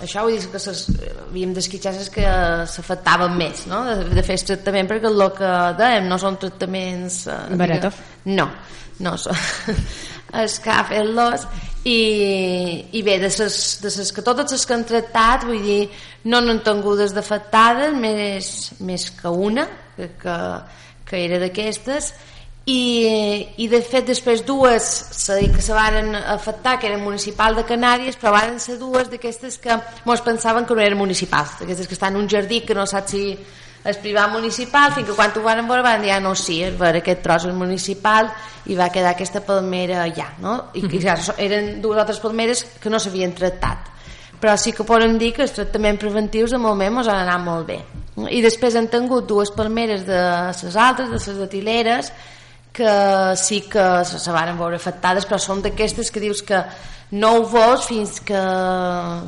això, vull dir que ses, havíem d'esquitxar les que s'afectaven més no? de, de fer tractament perquè el que dèiem no són tractaments eh, Baratov? no, no són es que ha fet los i, i bé, de ses, de ses que totes les que han tractat vull dir, no n'han tingudes d'afectades més, més que una que, que, que era d'aquestes i, i de fet després dues se, que se varen afectar que eren municipal de Canàries però varen ser dues d'aquestes que mos pensaven que no eren municipals d'aquestes que estan en un jardí que no sap si és privat municipal fins que quan ho van veure van dir ah, no, sí, és ver, aquest tros és municipal i va quedar aquesta palmera allà no? i que ja eren dues altres palmeres que no s'havien tractat. Però sí que poden dir que els tractaments preventius de moment ens han anat molt bé i després han tingut dues palmeres de les altres, de les etileres que sí que se, se van veure afectades però són d'aquestes que dius que no ho vols fins que,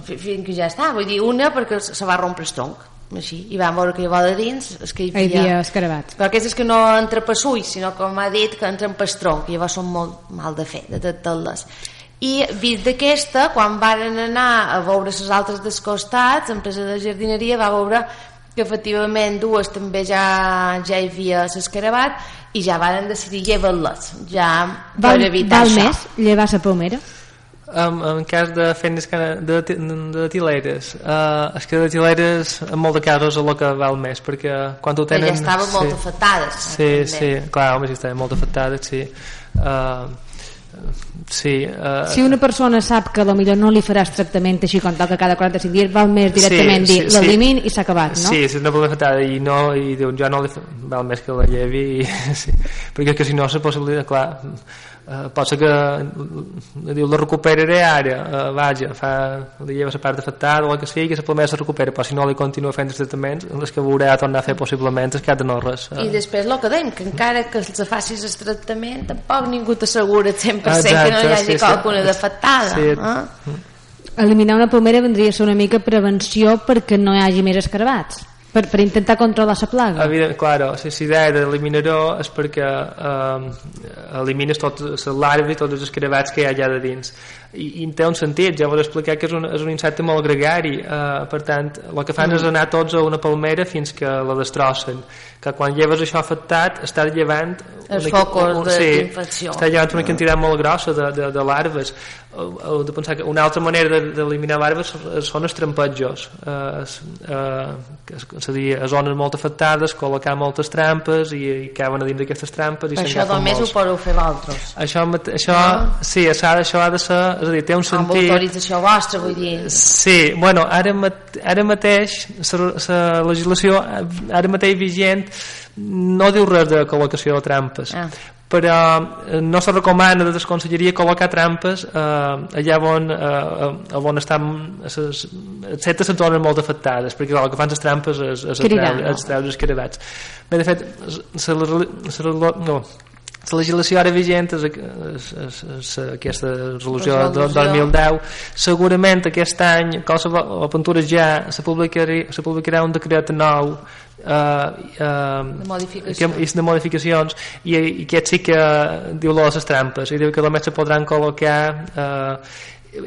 fins que ja està. Vull dir una perquè se va rompre el tronc així, i vam veure que hi va de dins és que hi havia, hi havia escarabats. Però aquestes que no entra per ulls sinó com ha dit que entren per tronc i llavors són molt mal de fer de tractar-les i vist d'aquesta quan varen anar a veure les altres dels costats l'empresa de jardineria va veure que efectivament dues també ja, ja hi havia l'escarabat i ja van decidir llevar-les ja val, per evitar val això. més llevar la pomera? En, en cas de feines de, de, de tileres uh, és que de tileres en molts de casos és el que val més perquè quan ho tenen ja estaven sí, molt afectades sí, sí, clar, home, sí, estaven molt afectades sí. Uh, Sí, uh, si una persona sap que millor no li faràs tractament així com toca cada 45 dies val més directament sí, dir sí, l'elimin sí. i s'ha acabat no? sí, si és una problema i, no, i diuen jo no li fa... val més que la llevi i, sí. perquè que si no és possibilitat clar eh, pot ser que diu la recuperaré ara eh, vaja, fa, li lleva la part afectada o el que sigui, que promesa es recupera però si no li continua fent els tractaments les que veurà a tornar a fer possiblement és que de no res eh. i després el que dèiem, que encara que els facis el tractament tampoc ningú t'assegura 100% Exacte, que no hi hagi sí, qualcuna sí. d'afectada sí. eh? eliminar una pomera vendria a ser una mica prevenció perquè no hi hagi més escarbats per, per intentar controlar la plaga? Evident, claro, si l'idea d'eliminar-ho és perquè eh, elimines totes les larves i tots els escarabats que hi ha allà de dins i, i té un sentit, ja vos he explicat que és un, és un insecte molt gregari. Eh, per tant, el que fan mm. és anar tots a una palmera fins que la destrossen. Que quan lleves això afectat estàs llevant els focus d'infecció sí, estàs llevant una quantitat molt grossa de, de, de larves. Heu de pensar que una altra manera d'eliminar larves són els trampejos eh, eh, és a dir, a zones molt afectades col·locar moltes trampes i, i caben a dins d'aquestes trampes i això només molts. ho podeu fer vosaltres això, això, no? sí, això, això ha de ser és a dir, té un sentit amb autorització vostra vull dir. Sí, bueno, ara, ara mateix la legislació ara mateix vigent no diu res de col·locació de trampes ah. però eh, no se recomana de desconselleria col·locar trampes eh, allà on, eh, on estan ses, les zones molt afectades perquè el que fan les trampes és, és treure, els treure els carabats bé, de fet se, se, no, la legislació ara vigent és, és, és, és aquesta resolució del 2010 segurament aquest any qualsevol pintura ja se publicarà, se publicarà un decret nou uh, uh, de modificacions. de modificacions i, i aquest sí que diu les trampes i diu que només se podran col·locar uh,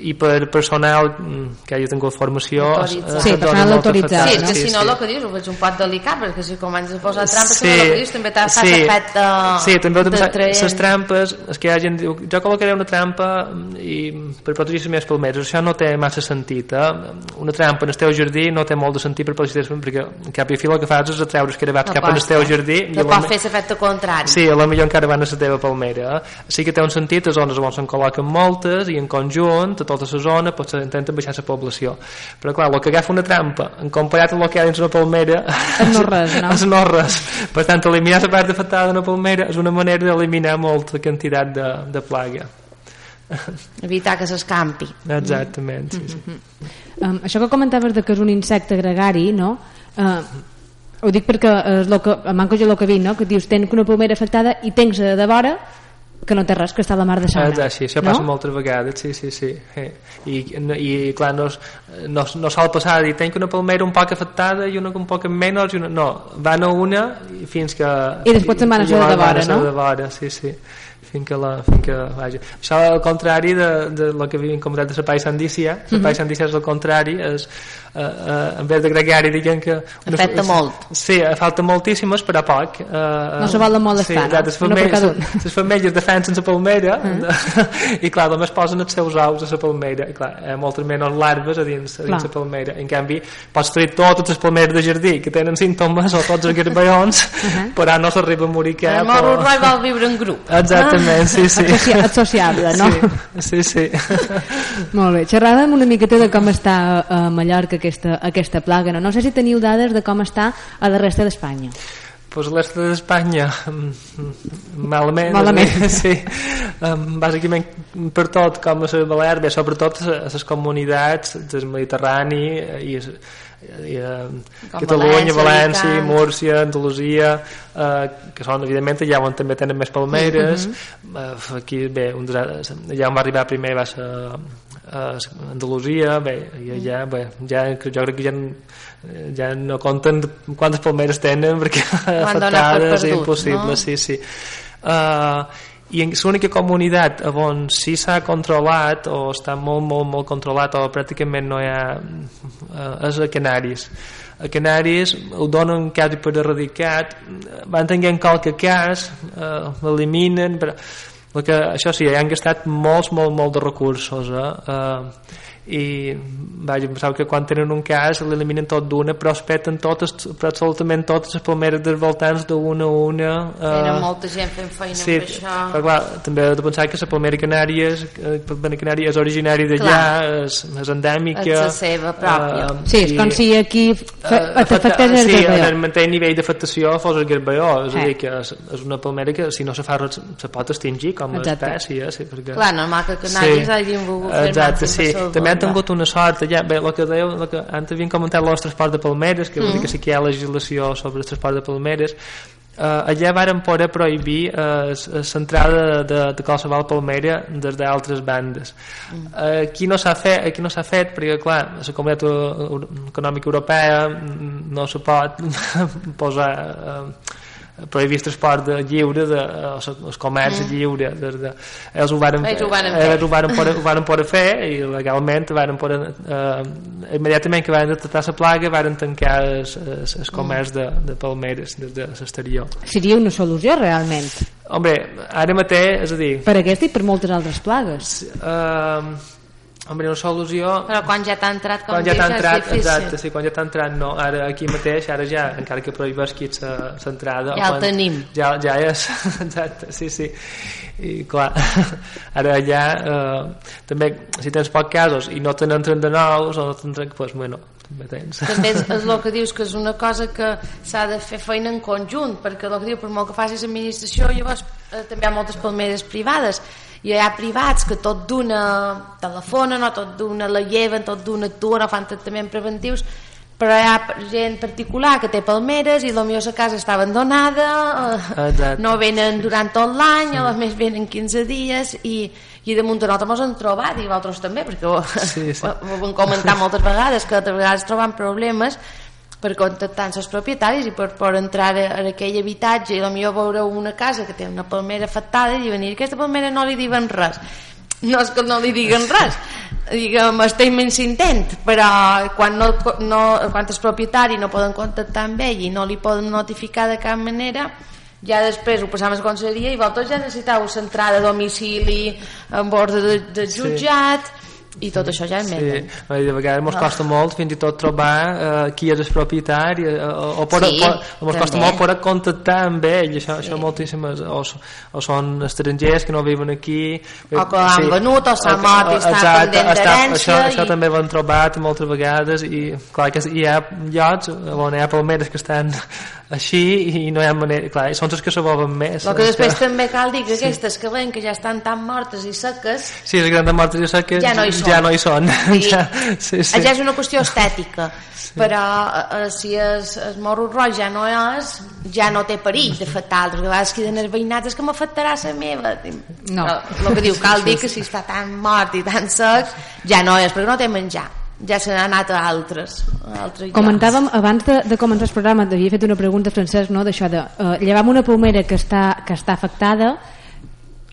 i per personal mm, que hagi tingut formació sí, personal autoritzat sí, és que si no el que dius ho veig un pot delicat perquè si comences a posar trampes sí, que dius, també t'ha sí, efecte sí, també de les trampes és que hi ha gent diu, jo col·locaré una trampa mm, i per protegir les meves palmeres això no té massa sentit eh? una trampa en el teu jardí no té molt de sentit per protegir perquè cap i fil el que fas és atreure els carabats no cap en el teu jardí no pot fer l'efecte contrari. Sí, a la millor encara van a la teva palmera. Eh? sí que té un sentit a zones on se'n col·loquen moltes i en conjunt a tota la zona potser intenten baixar la població però clar, el que agafa una trampa en comparat amb el que hi ha dins una palmera és no res, no? és no res per tant, eliminar la part afectada d'una palmera és una manera d'eliminar molta quantitat de, de plaga evitar que s'escampi exactament sí, sí. Mm -hmm. um, això que comentaves de que és un insecte gregari no? Uh, ho dic perquè és el que, manco jo el que vi no? que dius tens una palmera afectada i tens de vora que no té res, que està la mar de sana. Ah, sí, això no? passa moltes vegades, sí, sí, sí. Eh. I, i clar, no, no, no sol passar dir, tenc una palmera un poc afectada i una un poc menys, i una... no, van a una fins que... I després se'n van a de vora, no? De vora, sí, sí fins que, la, fins que vaja. Això al contrari de, de lo que havíem comentat de la paisandícia, la mm -hmm. paisandícia és el contrari, és eh, eh, en vez de gregari diguem que... Una, afecta molt. Sí, falta moltíssimes, però poc. Eh, no se volen molt estar, sí, no? Les femelles, les femelles defensen la palmera mm. i clar, només posen els seus ous a la palmera i clar, hi ha moltes menys larves a dins, a dins la palmera. En canvi, pots treure totes les palmeres de jardí que tenen símptomes o tots els garbayons, uh -huh. però no s'arriba a morir cap. El morro però... va viure en grup. Exactament, sí, sí. Associable, no? Sí, sí. sí. Molt bé, xerràvem una miqueta de com està a Mallorca aquesta, aquesta plaga. No? no sé si teniu dades de com està a la resta d'Espanya. Pues l'est d'Espanya mm, malament, malament. sí. Bàsicament per tot com a les Balears, sobretot a les comunitats del Mediterrani i i, eh, Catalunya, València, Múrcia, Andalusia eh, que són evidentment allà on també tenen més palmeres -huh. eh, aquí bé, un, allà on va arribar primer va ser a Andalusia bé, i allà bé, ja, jo crec que ja, ja no compten quantes palmeres tenen perquè afectades és impossible no? sí, sí. Uh, i és l'única comunitat on sí s'ha controlat o està molt, molt, molt controlat o pràcticament no hi ha eh, és a Canaris a Canaris ho donen quasi per erradicat van tenint qualque cas eh, l'eliminen però que, això sí, han gastat molts, molt, molt de recursos eh? Eh, i vaja, pensava que quan tenen un cas l'eliminen tot d'una però es peten totes, però absolutament totes les palmeres dels voltants d'una a una eh, era molta gent fent feina sí, amb això però clar, també he de pensar que la palmera canària és, eh, canària és originària d'allà és, és endèmica és la seva pròpia eh, sí, és com si aquí t'afectés uh, el sí, en el mateix nivell d'afectació fos el garbaió és eh. a dir, que és, és una palmera que si no se fa res se pot extingir com a espècie sí, perquè... clar, normal que canàries sí. hagin volgut fer Exacte, sí. també han tingut una sort ja, bé, el que dèieu, el que antes havien comentat el transport de palmeres que, mm. que sí que hi ha legislació sobre el transport de palmeres uh, allà varen poder prohibir l'entrada uh, de, de qualsevol palmera des d'altres bandes mm. uh, aquí no s'ha fet aquí no fet perquè clar la comunitat econòmica europea no se pot posar uh, prohibir el transport de lliure de, el comerç mm. lliure de, de, ells ho varen, ells ho varen, fer. Ells ho varen, poder, ho varen poder fer i legalment varen poder, eh, immediatament que van detectar la plaga varen tancar el, comerç de, de palmeres des de l'exterior seria una solució realment? Hombre, ara mateix, és a dir... Per aquesta i per moltes altres plagues. Eh, Hombre, una solució... Però quan ja t'ha entrat, com quan ja t'ha entrat, exacte, sí, quan ja t'ha entrat, no. Ara aquí mateix, ara ja, encara que prohibeixi l'entrada... Ja el tenim. Ja, ja és, exacte, sí, sí. I clar, ara ja, eh, també, si tens pocs casos i no te n'entren de nous, o no t'entren, doncs, pues, bueno, també tens. També és, és el que dius, que és una cosa que s'ha de fer feina en conjunt, perquè el que diu, per molt que facis administració, llavors eh, també hi ha moltes palmeres privades, hi ha privats que tot d'una telefonen o tot d'una la lleven, tot d'una actuen o fan tractaments preventius però hi ha gent particular que té palmeres i potser la casa està abandonada eh, no venen durant tot l'any sí. o més venen 15 dies i, i de munt nosaltres ens hem trobat i vosaltres també perquè ho, sí, sí. ho, ho hem comentat moltes vegades que de vegades trobem problemes per contactar amb els propietaris i per, per entrar en aquell habitatge i potser veure una casa que té una palmera afectada i venir aquesta palmera no li diuen res. No és que no li diguen res. Diguem, estem en intent però quan, no, no, quan els propietaris no poden contactar amb ell i no li poden notificar de cap manera ja després ho passam a la conselleria i vosaltres ja necessiteu centrada a domicili en ordre de, de jutjat. sí i tot això ja és sí. De vegades ens costa ah. molt fins i tot trobar uh, qui és el propietari uh, o, o, sí, o ens costa molt poder contactar amb ell això, sí. això moltíssimes o, o són estrangers que no viuen aquí o que han sí. venut o s'ha mort i està pendent d'herència això, i... això també ho hem trobat moltes vegades i clar que hi ha llocs on hi ha palmeres que estan així i no hi ha manera clar, són els que s'aboven més el que després que... també cal dir que sí. aquestes que veiem que ja estan tan mortes i seques sí, les grans mortes i seques ja no hi són, ja no hi són. Sí, ja, sí, sí. ja és una qüestió estètica sí. però eh, si es, es morro roig ja no és ja no té perill d'afectar altres vegades queden els veïnats és que m'afectarà la meva no. el que diu cal dir que si està tan mort i tan sec ja no és perquè no té menjar ja se n'ha anat a altres, a altres comentàvem abans de, de començar el programa havia fet una pregunta Francesc no? d'això de uh, llevam una pomera que està, que està afectada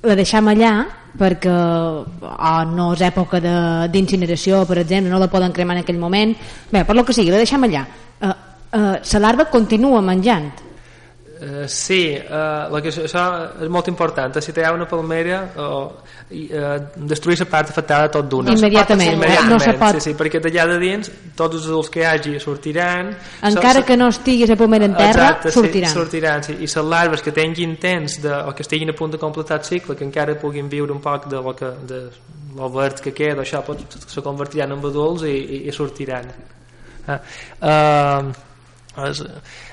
la deixam allà perquè oh, no és època d'incineració per exemple, no la poden cremar en aquell moment. Bé, per lo que sigui, la deixam allà. Uh, uh, la larva continua menjant Uh, sí, uh, la que, això és molt important. Si hi ha una palmera, uh, uh, destruir la part afectada tot d'una. Immediatament, sí, immediatament no se pot. Sí, sí, perquè d'allà de dins tots els adults que hi hagi sortiran. Encara so, que no estigui la palmera en terra, exacte, sortiran. Sí, sortiran sí. I les larves que tinguin temps de, o que estiguin a punt de completar el cicle, que encara puguin viure un poc de lo que de lo verd que queda, això pot, se convertiran en adults i, i, i sortiran. Uh, uh, és,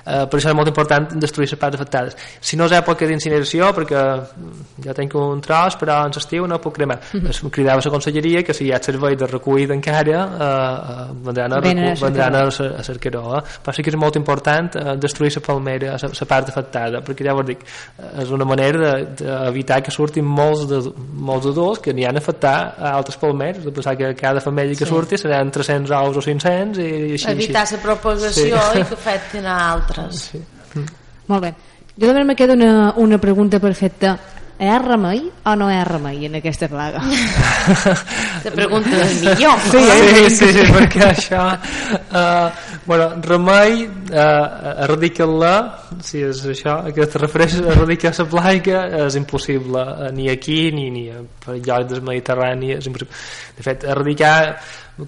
eh, per això és molt important destruir les parts afectades si no és època d'incineració perquè ja tenc un tros però en l'estiu no puc cremar mm -hmm. es cridava a la conselleria que si hi ha servei de recull encara eh, eh, vendran, a, recu vendran a, a cercaró eh? però sí que és molt important eh, destruir la palmera la part afectada perquè ja vos dic és una manera d'evitar que surtin molts, de, molts adults que n'hi han afectar a altres palmeres de pensar que cada família que sí. surti seran 300 ous o 500 i, i així, evitar la propagació sí. i que afectin a altres. Sí. Molt bé. Jo també me queda una, una pregunta perfecta. Hi ha remei o no hi ha remei en aquesta plaga? Te pregunto millor. Sí, sí, sí, sí perquè això... Uh, bueno, remei, uh, erradicar-la, si és això, que te refereixes a erradicar la plaga, és impossible, uh, ni aquí ni, ni a llocs del Mediterrani, és impossible. De fet, erradicar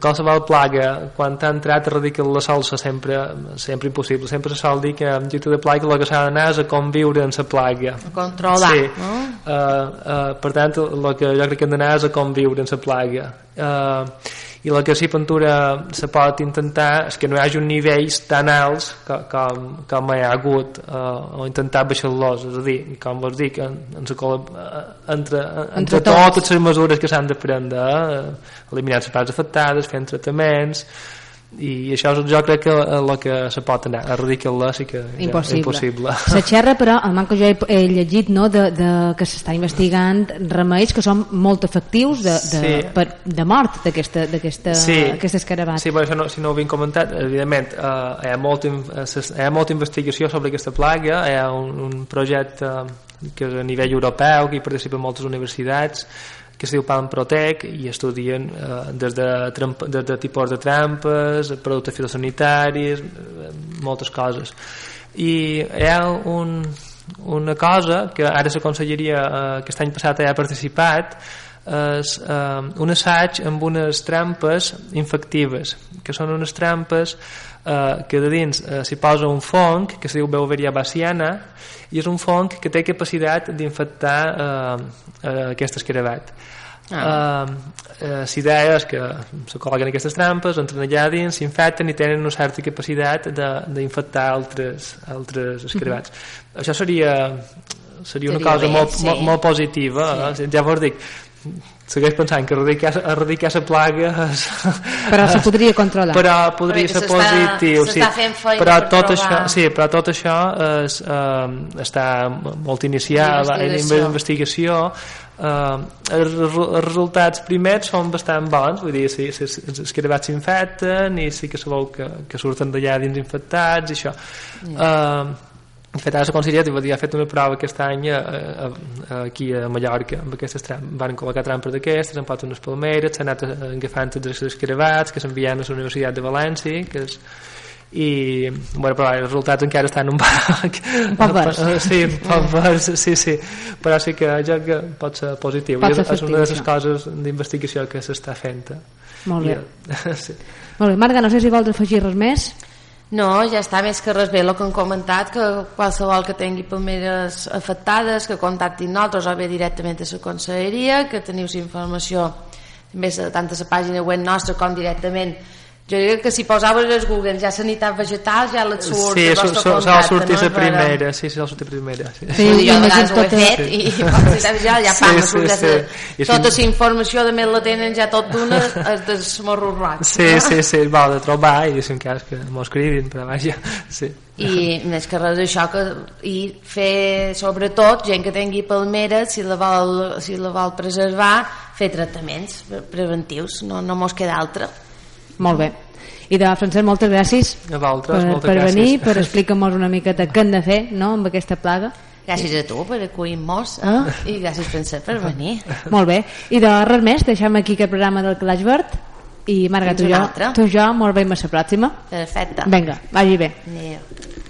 qualsevol plaga quan ha entrat a erradicar la salsa sempre, sempre impossible sempre se sol dir que en gita de plaga el que s'ha d'anar és a conviure amb la plaga a controlar sí. no? uh, uh, per tant el que jo crec que hem d'anar és a conviure amb la plaga uh, i la que sí pintura se pot intentar és que no hi hagi un nivells tan alts com, com, com hi ha hagut uh, o intentar baixar-los és a dir, com vos dic en, en la, uh, entre, entre, entre totes les mesures que s'han de prendre uh, eliminar les parts afectades, fent tractaments i això jo crec que el que se pot anar erradicar-la sí que impossible. impossible. La xerra però el manco jo he, he llegit no, de, de, que s'està investigant remeis que són molt efectius de, de, sí. per, de mort d'aquesta sí. escarabat sí, però això no, si no ho havien comentat evidentment eh, hi, ha molta, eh, hi ha molta investigació sobre aquesta plaga hi ha un, un projecte que és a nivell europeu que hi participen moltes universitats que es diu Palm Protec i estudien eh, des, de des de tipus de trampes, productes fitosanitaris, eh, moltes coses. I hi ha un, una cosa que ara la conselleria eh, aquest any passat ha participat és eh, un assaig amb unes trampes infectives que són unes trampes eh, que de dins eh, s'hi posa un fong que es diu Beauveria baciana i és un fong que té capacitat d'infectar eh, eh, aquest escarabat Ah. Uh, uh, idea és que se col·loquen aquestes trampes, entren allà dins, s'infecten i tenen una certa capacitat d'infectar altres, altres escarabats. Mm -hmm. Això seria, seria una seria cosa bé, molt, sí. molt, molt positiva. Sí. Eh? Ja vos dic, segueix pensant que erradicar, erradicar la plaga és... però se podria controlar però podria ser positiu sí. però tot per això, sí, però tot això és, eh, està molt iniciat en investigació eh, els, els resultats primers són bastant bons vull dir, sí, sí, els escarabats s'infecten i sí que sabeu que, que surten d'allà dins infectats i això yeah. eh, de fet, ara la Conselleria ha fet una prova aquest any a, a, a, aquí a Mallorca amb aquestes van col·locar trampes d'aquestes han posat unes palmeres, s'han anat agafant tots els escarabats que s'envien a la Universitat de València que és, i bueno, però els resultats encara estan un poc un poc vers sí, un poc vers, sí, sí. Però sí que jo que pot ser positiu. Pot ser és, és una de les coses d'investigació que s'està fent. Molt bé, I, sí. molt bé. Marga, no sé si vols afegir res més. No, ja està més que res bé el que han comentat, que qualsevol que tingui palmeres afectades, que contactin nosaltres o bé directament a la conselleria, que teniu informació més tant a la pàgina web nostra com directament jo diria que si posaves els Google ja sanitat vegetal ja et surt sí, so, so, so, sortir no? la primera sí, sí, sortir primera sí. sí, sí jo a vegades ho he fet sí. i ja, ja fan sí, sí, sí. sí. tota la informació de més la tenen ja tot d'una és desmorrorats sí, no? sí, sí, va de trobar i dicen que, que m'ho escrivin però vaja sí. i més que res això que, i fer sobretot gent que tingui palmeres si la vol, si la vol preservar fer tractaments preventius no, no mos queda altra molt bé. I de Francesc, moltes gràcies a vosaltres, per, per gràcies. venir, per explicar-nos una miqueta què hem de fer no, amb aquesta plaga. Gràcies a tu per acollir-nos eh? ah. i gràcies Francesc per venir. Molt bé. I de res més, deixem aquí aquest programa del Clash Verd i Marga, tu jo, tu jo, molt bé, a la pròxima. Perfecte. Vinga, vagi bé. Adéu.